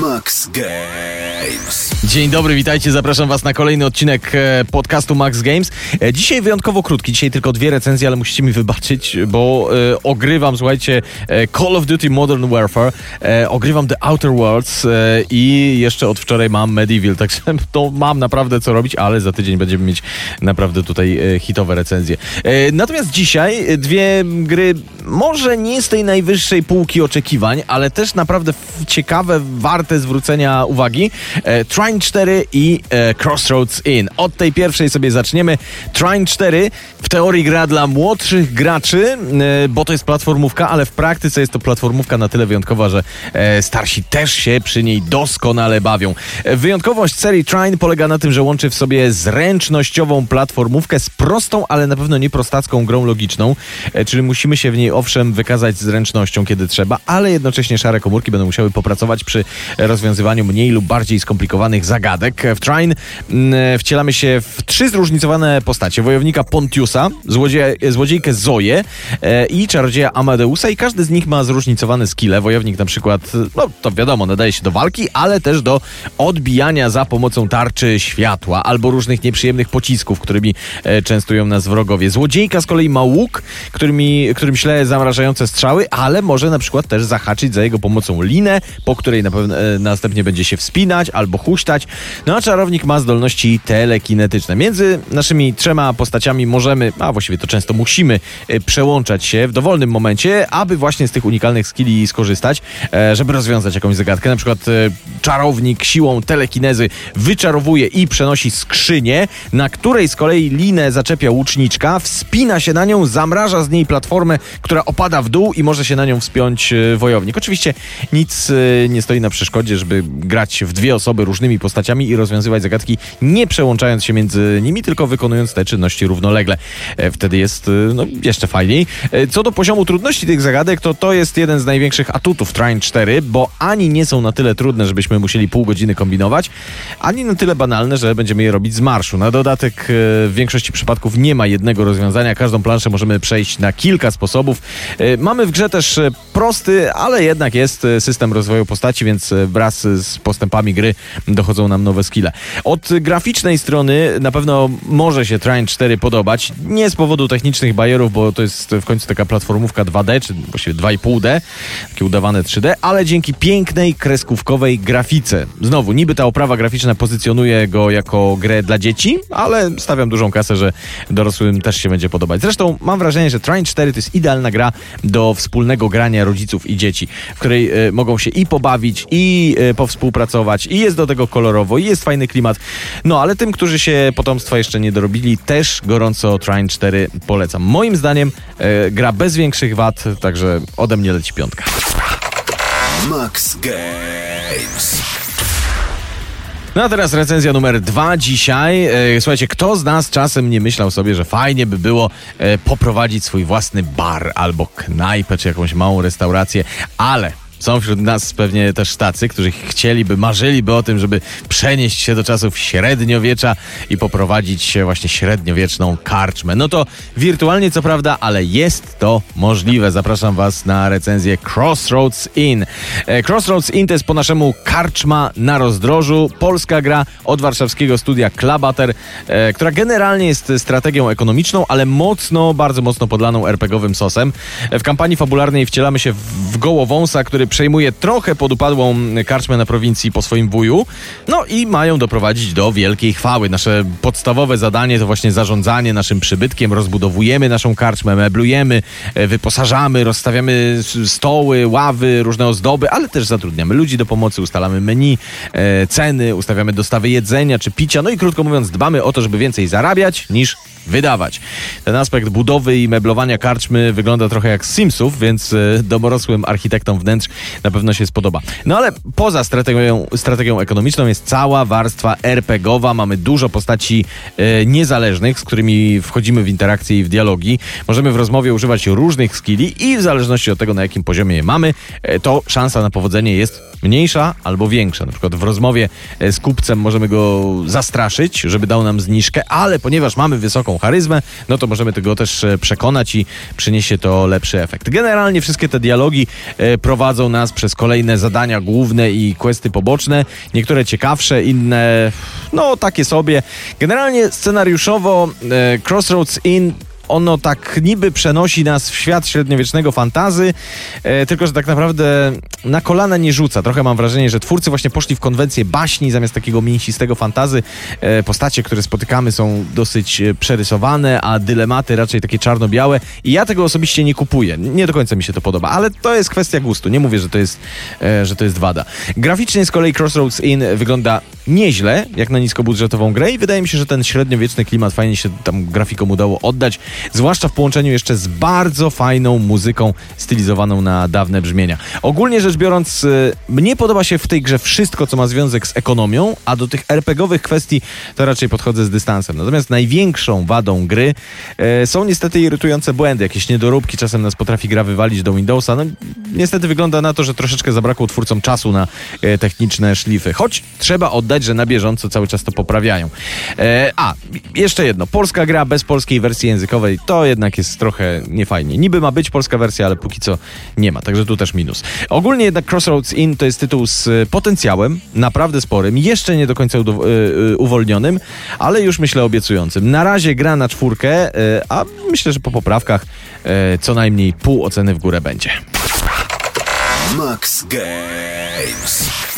Max Games. Dzień dobry, witajcie, zapraszam was na kolejny odcinek e, podcastu Max Games. E, Dzisiaj wyjątkowo krótki, dzisiaj tylko dwie recenzje, ale musicie mi wybaczyć, bo e, ogrywam, słuchajcie, e, Call of Duty Modern Warfare, e, ogrywam The Outer Worlds e, i jeszcze od wczoraj mam Medieval, także to mam naprawdę co robić, ale za tydzień będziemy mieć naprawdę tutaj hitowe recenzje. Natomiast dzisiaj dwie gry może nie z tej najwyższej półki oczekiwań, ale też naprawdę ciekawe, warte zwrócenia uwagi. E, Trine 4 i e, Crossroads Inn. Od tej pierwszej sobie zaczniemy. Trine 4 w teorii gra dla młodszych graczy, e, bo to jest platformówka, ale w praktyce jest to platformówka na tyle wyjątkowa, że e, starsi też się przy niej doskonale bawią. E, Wyjątkowość serii Trine polega na tym, że łączy w sobie zręcznościową platformówkę z prostą, ale na pewno nie prostacką grą logiczną, e, czyli musimy się w niej owszem wykazać zręcznością, kiedy trzeba, ale jednocześnie szare komórki będą musiały popracować przy rozwiązywaniu mniej lub bardziej skomplikowanych zagadek. W Trine mm, wcielamy się w trzy zróżnicowane postacie. Wojownika Pontiusa, złodzieja, złodziejkę Zoję e, i czarodzieja Amadeusa i każdy z nich ma zróżnicowane skille. Wojownik na przykład, no to wiadomo, nadaje się do walki, ale też do odbijania za pomocą tarczy światła albo różnych nieprzyjemnych pocisków, którymi e, częstują nas wrogowie. Złodziejka z kolei ma łuk, którymi, którym śle zamrażające strzały, ale może na przykład też zahaczyć za jego pomocą linę, po której na pewno, e, następnie będzie się wspinać albo huśtać. No a czarownik ma zdolności telekinetyczne. Między naszymi trzema postaciami możemy, a właściwie to często musimy e, przełączać się w dowolnym momencie, aby właśnie z tych unikalnych skilli skorzystać, e, żeby rozwiązać jakąś zagadkę. Na przykład e, czarownik siłą telekinezy wyczarowuje i przenosi skrzynię, na której z kolei linę zaczepia łuczniczka, wspina się na nią, zamraża z niej platformę, która opada w dół i może się na nią wspiąć e, wojownik. Oczywiście nic e, nie stoi na przeszkodzie, żeby grać w dwie osoby różnymi postaciami i rozwiązywać zagadki, nie przełączając się między nimi, tylko wykonując te czynności równolegle. E, Wtedy jest no, jeszcze fajniej. Co do poziomu trudności tych zagadek, to to jest jeden z największych atutów Trine 4, bo ani nie są na tyle trudne, żebyśmy musieli pół godziny kombinować, ani na tyle banalne, że będziemy je robić z marszu. Na dodatek w większości przypadków nie ma jednego rozwiązania. Każdą planszę możemy przejść na kilka sposobów. E, Mamy w grze też e, prosty, ale jednak jest e, system rozwoju postaci, więc wraz z postępami gry dochodzą nam nowe skille. Od graficznej strony na pewno może się Trine 4 podobać. Nie z powodu technicznych barierów, bo to jest w końcu taka platformówka 2D, czy właściwie 2,5D, takie udawane 3D, ale dzięki pięknej, kreskówkowej grafice. Znowu, niby ta oprawa graficzna pozycjonuje go jako grę dla dzieci, ale stawiam dużą kasę, że dorosłym też się będzie podobać. Zresztą mam wrażenie, że Trine 4 to jest idealna gra do wspólnego grania rodziców i dzieci, w której e, mogą się i pobawić, i e, powspółpracować, i jest do tego kolorowo, i jest fajny klimat. No, ale tym, którzy się potomstwa jeszcze nie dorobili, też gorąco Trine 4 polecam. Moim zdaniem e, gra bez większych wad, także ode mnie leci piątka. Max Games. No a teraz recenzja numer dwa dzisiaj. E, Słuchajcie, kto z nas czasem nie myślał sobie, że fajnie by było e, poprowadzić swój własny bar albo knajpę, czy jakąś małą restaurację, ale są wśród nas pewnie też tacy, którzy chcieliby, marzyliby o tym, żeby przenieść się do czasów średniowiecza i poprowadzić właśnie średniowieczną karczmę. No to wirtualnie co prawda, ale jest to możliwe. Zapraszam Was na recenzję Crossroads Inn. E, Crossroads Inn to jest po naszemu karczma na rozdrożu. Polska gra od warszawskiego studia Klabater, e, która generalnie jest strategią ekonomiczną, ale mocno, bardzo mocno podlaną RPGowym sosem. E, W kampanii fabularnej wcielamy się w gołowąsa, który przejmuje trochę podupadłą karczmę na prowincji po swoim wuju. No i mają doprowadzić do wielkiej chwały. Nasze podstawowe zadanie to właśnie zarządzanie naszym przybytkiem. Rozbudowujemy naszą karczmę, meblujemy, e, wyposażamy, rozstawiamy stoły, ławy, różne ozdoby, ale też zatrudniamy ludzi do pomocy, ustalamy menu, e, ceny, ustawiamy dostawy jedzenia czy picia. No i krótko mówiąc, dbamy o to, żeby więcej zarabiać niż wydawać. Ten aspekt budowy i meblowania karczmy wygląda trochę jak Simsów, więc e, domorosłym architektom wnętrz na pewno się spodoba. No ale poza strategią, strategią ekonomiczną jest cała warstwa RPGowa. Mamy dużo postaci e, niezależnych, z którymi wchodzimy w interakcje i w dialogi. Możemy w rozmowie używać różnych skilli i w zależności od tego, na jakim poziomie je mamy, e, to szansa na powodzenie jest mniejsza albo większa. Na przykład w rozmowie e, z kupcem możemy go zastraszyć, żeby dał nam zniżkę, ale ponieważ mamy wysoką charyzmę, no to możemy tego też e, przekonać i przyniesie to lepszy efekt. Generalnie wszystkie te dialogi e, prowadzą nas przez kolejne zadania główne i questy poboczne. Niektóre ciekawsze, inne no takie sobie. Generalnie scenariuszowo e, Crossroads Inn ono tak niby przenosi nas w świat średniowiecznego fantazy, e, tylko że tak naprawdę na kolana nie rzuca. Trochę mam wrażenie, że twórcy właśnie poszli w konwencję baśni zamiast takiego mięsistego fantazy. E, postacie, które spotykamy są dosyć e, przerysowane, a dylematy raczej takie czarno-białe i ja tego osobiście nie kupuję. Nie do końca mi się to podoba, ale to jest kwestia gustu. Nie mówię, że to jest, e, że to jest wada. Graficznie z kolei Crossroads Inn wygląda nieźle, jak na niskobudżetową grę i wydaje mi się, że ten średniowieczny klimat fajnie się tam grafikom udało oddać zwłaszcza w połączeniu jeszcze z bardzo fajną muzyką stylizowaną na dawne brzmienia. Ogólnie rzecz biorąc, y, mnie podoba się w tej grze wszystko, co ma związek z ekonomią, a do tych RPGowych kwestii to raczej podchodzę z dystansem. Natomiast największą wadą gry e, są niestety irytujące błędy, jakieś niedoróbki, czasem nas potrafi gra wywalić do Windowsa. No, niestety wygląda na to, że troszeczkę zabrakło twórcom czasu na e, techniczne szlify, choć trzeba oddać, że na bieżąco cały czas to poprawiają. E, a, jeszcze jedno, polska gra bez polskiej wersji językowej to jednak jest trochę niefajnie. Niby ma być polska wersja, ale póki co nie ma, także tu też minus. Ogólnie jednak Crossroads Inn to jest tytuł z e, potencjałem, naprawdę sporym, jeszcze nie do końca uwolnionym, ale już myślę obiecującym. Na razie gra na czwórkę, a myślę, że po poprawkach co najmniej pół oceny w górę będzie. Max Games.